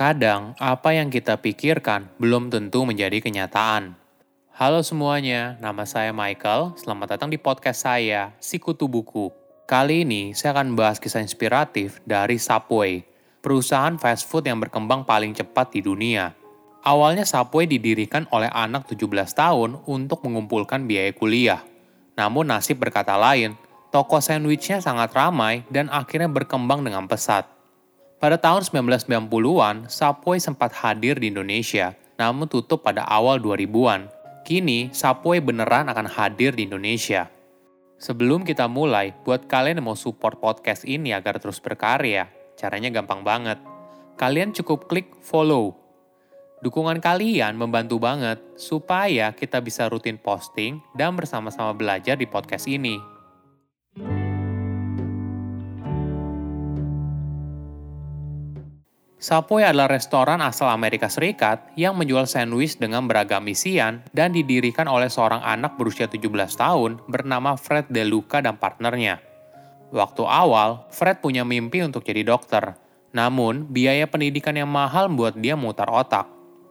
Kadang, apa yang kita pikirkan belum tentu menjadi kenyataan. Halo semuanya, nama saya Michael. Selamat datang di podcast saya, Sikutu Buku. Kali ini, saya akan bahas kisah inspiratif dari Subway, perusahaan fast food yang berkembang paling cepat di dunia. Awalnya Subway didirikan oleh anak 17 tahun untuk mengumpulkan biaya kuliah. Namun nasib berkata lain, toko sandwichnya sangat ramai dan akhirnya berkembang dengan pesat. Pada tahun 1990-an, Subway sempat hadir di Indonesia, namun tutup pada awal 2000-an. Kini, Subway beneran akan hadir di Indonesia. Sebelum kita mulai, buat kalian yang mau support podcast ini agar terus berkarya, caranya gampang banget. Kalian cukup klik follow. Dukungan kalian membantu banget supaya kita bisa rutin posting dan bersama-sama belajar di podcast ini. Subway adalah restoran asal Amerika Serikat yang menjual sandwich dengan beragam isian dan didirikan oleh seorang anak berusia 17 tahun bernama Fred DeLuca dan partnernya. Waktu awal, Fred punya mimpi untuk jadi dokter. Namun, biaya pendidikan yang mahal membuat dia mutar otak.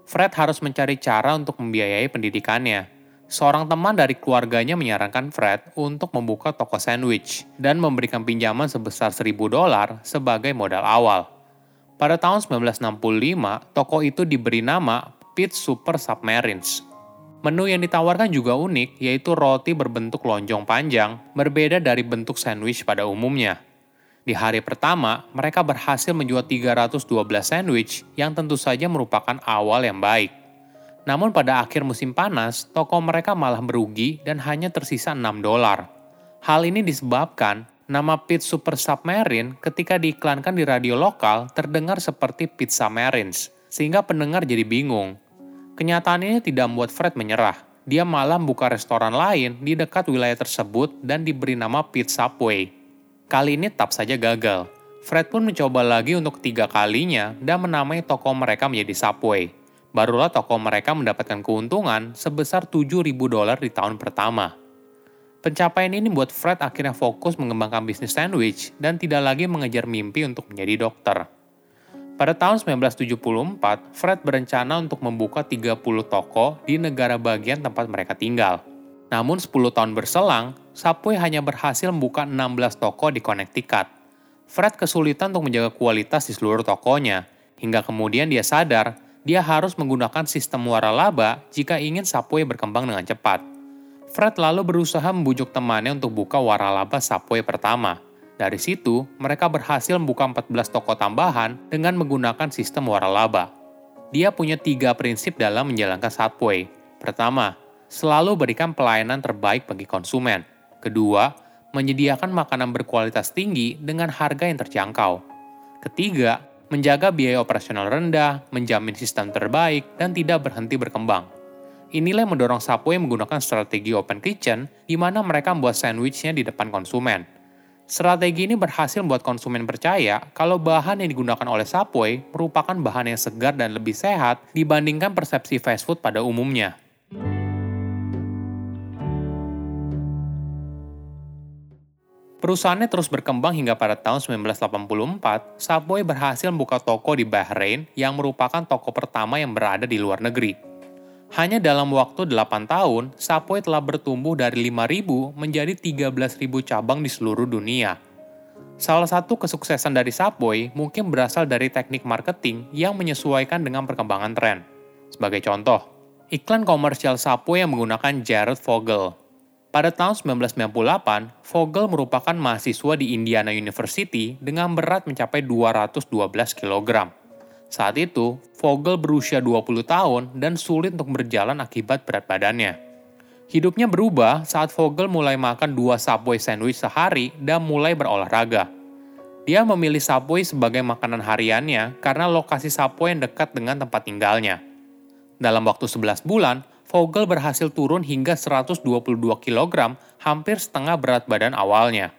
Fred harus mencari cara untuk membiayai pendidikannya. Seorang teman dari keluarganya menyarankan Fred untuk membuka toko sandwich dan memberikan pinjaman sebesar 1000 dolar sebagai modal awal. Pada tahun 1965, toko itu diberi nama Pit Super Submarines. Menu yang ditawarkan juga unik, yaitu roti berbentuk lonjong panjang, berbeda dari bentuk sandwich pada umumnya. Di hari pertama, mereka berhasil menjual 312 sandwich yang tentu saja merupakan awal yang baik. Namun pada akhir musim panas, toko mereka malah merugi dan hanya tersisa 6 dolar. Hal ini disebabkan Nama Pit Super Submarine ketika diiklankan di radio lokal terdengar seperti Pizza Marines, sehingga pendengar jadi bingung. Kenyataan ini tidak membuat Fred menyerah. Dia malah membuka restoran lain di dekat wilayah tersebut dan diberi nama Pit Subway. Kali ini tetap saja gagal. Fred pun mencoba lagi untuk ketiga kalinya dan menamai toko mereka menjadi Subway. Barulah toko mereka mendapatkan keuntungan sebesar 7.000 dolar di tahun pertama. Pencapaian ini membuat Fred akhirnya fokus mengembangkan bisnis sandwich dan tidak lagi mengejar mimpi untuk menjadi dokter. Pada tahun 1974, Fred berencana untuk membuka 30 toko di negara bagian tempat mereka tinggal. Namun 10 tahun berselang, Subway hanya berhasil membuka 16 toko di Connecticut. Fred kesulitan untuk menjaga kualitas di seluruh tokonya, hingga kemudian dia sadar dia harus menggunakan sistem waralaba jika ingin Subway berkembang dengan cepat. Fred lalu berusaha membujuk temannya untuk buka waralaba Subway pertama. Dari situ, mereka berhasil membuka 14 toko tambahan dengan menggunakan sistem waralaba. Dia punya tiga prinsip dalam menjalankan Subway. Pertama, selalu berikan pelayanan terbaik bagi konsumen. Kedua, menyediakan makanan berkualitas tinggi dengan harga yang terjangkau. Ketiga, menjaga biaya operasional rendah, menjamin sistem terbaik, dan tidak berhenti berkembang. Inilah yang mendorong Subway menggunakan strategi open kitchen, di mana mereka membuat sandwichnya di depan konsumen. Strategi ini berhasil membuat konsumen percaya kalau bahan yang digunakan oleh Subway merupakan bahan yang segar dan lebih sehat dibandingkan persepsi fast food pada umumnya. Perusahaannya terus berkembang hingga pada tahun 1984, Subway berhasil membuka toko di Bahrain yang merupakan toko pertama yang berada di luar negeri. Hanya dalam waktu 8 tahun, Subway telah bertumbuh dari 5.000 menjadi 13.000 cabang di seluruh dunia. Salah satu kesuksesan dari Subway mungkin berasal dari teknik marketing yang menyesuaikan dengan perkembangan tren. Sebagai contoh, iklan komersial Subway yang menggunakan Jared Vogel. Pada tahun 1998, Vogel merupakan mahasiswa di Indiana University dengan berat mencapai 212 kg. Saat itu, Vogel berusia 20 tahun dan sulit untuk berjalan akibat berat badannya. Hidupnya berubah saat Vogel mulai makan dua Subway sandwich sehari dan mulai berolahraga. Dia memilih Subway sebagai makanan hariannya karena lokasi Subway yang dekat dengan tempat tinggalnya. Dalam waktu 11 bulan, Vogel berhasil turun hingga 122 kg, hampir setengah berat badan awalnya.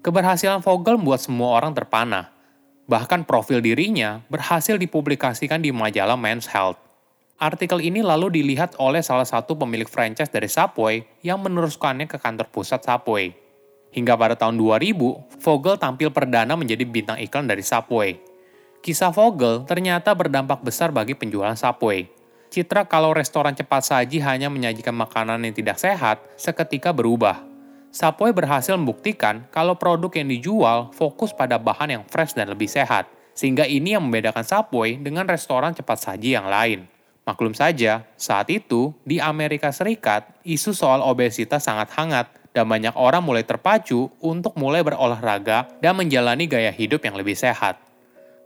Keberhasilan Vogel membuat semua orang terpana. Bahkan profil dirinya berhasil dipublikasikan di majalah Men's Health. Artikel ini lalu dilihat oleh salah satu pemilik franchise dari Subway yang meneruskannya ke kantor pusat Subway. Hingga pada tahun 2000, Vogel tampil perdana menjadi bintang iklan dari Subway. Kisah Vogel ternyata berdampak besar bagi penjualan Subway citra kalau restoran cepat saji hanya menyajikan makanan yang tidak sehat seketika berubah. Subway berhasil membuktikan kalau produk yang dijual fokus pada bahan yang fresh dan lebih sehat, sehingga ini yang membedakan Subway dengan restoran cepat saji yang lain. Maklum saja, saat itu di Amerika Serikat, isu soal obesitas sangat hangat dan banyak orang mulai terpacu untuk mulai berolahraga dan menjalani gaya hidup yang lebih sehat.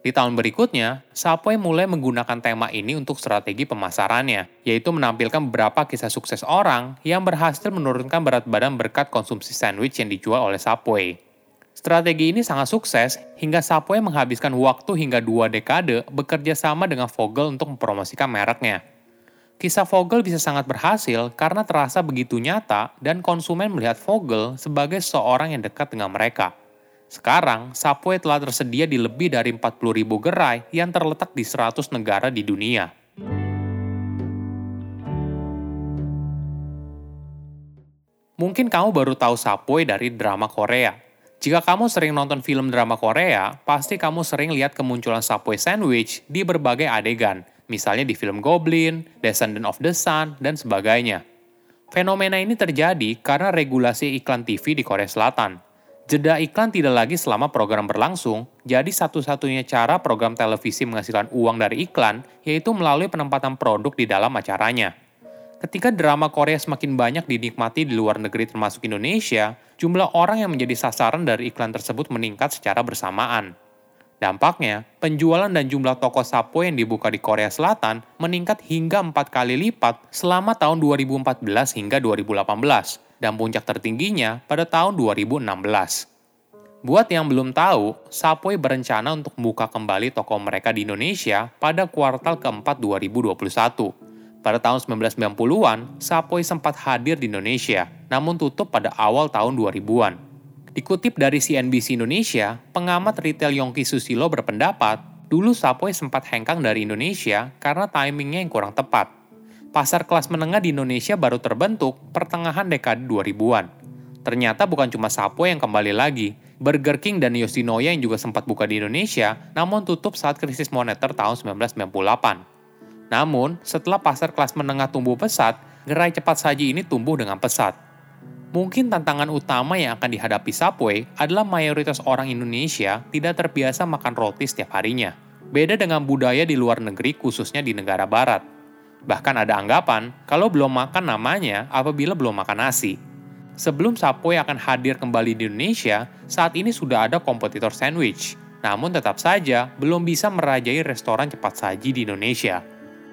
Di tahun berikutnya, Subway mulai menggunakan tema ini untuk strategi pemasarannya, yaitu menampilkan beberapa kisah sukses orang yang berhasil menurunkan berat badan berkat konsumsi sandwich yang dijual oleh Subway. Strategi ini sangat sukses hingga Subway menghabiskan waktu hingga dua dekade bekerja sama dengan Vogel untuk mempromosikan mereknya. Kisah Vogel bisa sangat berhasil karena terasa begitu nyata dan konsumen melihat Vogel sebagai seorang yang dekat dengan mereka. Sekarang, Subway telah tersedia di lebih dari 40.000 gerai yang terletak di 100 negara di dunia. Mungkin kamu baru tahu Subway dari drama Korea. Jika kamu sering nonton film drama Korea, pasti kamu sering lihat kemunculan Subway sandwich di berbagai adegan, misalnya di film Goblin, Descendant of the Sun, dan sebagainya. Fenomena ini terjadi karena regulasi iklan TV di Korea Selatan, Jeda iklan tidak lagi selama program berlangsung, jadi satu-satunya cara program televisi menghasilkan uang dari iklan yaitu melalui penempatan produk di dalam acaranya. Ketika drama Korea semakin banyak dinikmati di luar negeri termasuk Indonesia, jumlah orang yang menjadi sasaran dari iklan tersebut meningkat secara bersamaan. Dampaknya, penjualan dan jumlah toko sapo yang dibuka di Korea Selatan meningkat hingga empat kali lipat selama tahun 2014 hingga 2018, dan puncak tertingginya pada tahun 2016. Buat yang belum tahu, Subway berencana untuk membuka kembali toko mereka di Indonesia pada kuartal keempat 2021. Pada tahun 1990-an, Subway sempat hadir di Indonesia, namun tutup pada awal tahun 2000-an. Dikutip dari CNBC Indonesia, pengamat retail Yongki Susilo berpendapat, dulu Subway sempat hengkang dari Indonesia karena timingnya yang kurang tepat pasar kelas menengah di Indonesia baru terbentuk pertengahan dekade 2000-an. Ternyata bukan cuma Sapo yang kembali lagi, Burger King dan Yoshinoya yang juga sempat buka di Indonesia, namun tutup saat krisis moneter tahun 1998. Namun, setelah pasar kelas menengah tumbuh pesat, gerai cepat saji ini tumbuh dengan pesat. Mungkin tantangan utama yang akan dihadapi Subway adalah mayoritas orang Indonesia tidak terbiasa makan roti setiap harinya. Beda dengan budaya di luar negeri khususnya di negara barat. Bahkan ada anggapan kalau belum makan namanya apabila belum makan nasi. Sebelum Subway akan hadir kembali di Indonesia, saat ini sudah ada kompetitor sandwich. Namun tetap saja belum bisa merajai restoran cepat saji di Indonesia.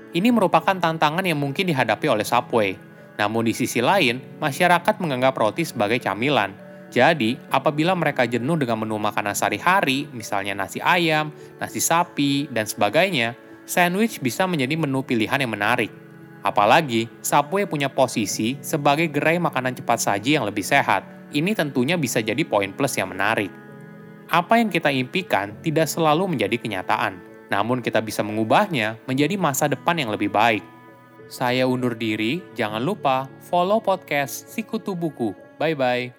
Ini merupakan tantangan yang mungkin dihadapi oleh Subway. Namun di sisi lain, masyarakat menganggap roti sebagai camilan. Jadi, apabila mereka jenuh dengan menu makanan sehari-hari, misalnya nasi ayam, nasi sapi, dan sebagainya, sandwich bisa menjadi menu pilihan yang menarik. Apalagi, Subway punya posisi sebagai gerai makanan cepat saji yang lebih sehat. Ini tentunya bisa jadi poin plus yang menarik. Apa yang kita impikan tidak selalu menjadi kenyataan, namun kita bisa mengubahnya menjadi masa depan yang lebih baik. Saya undur diri, jangan lupa follow podcast Sikutu Buku. Bye-bye.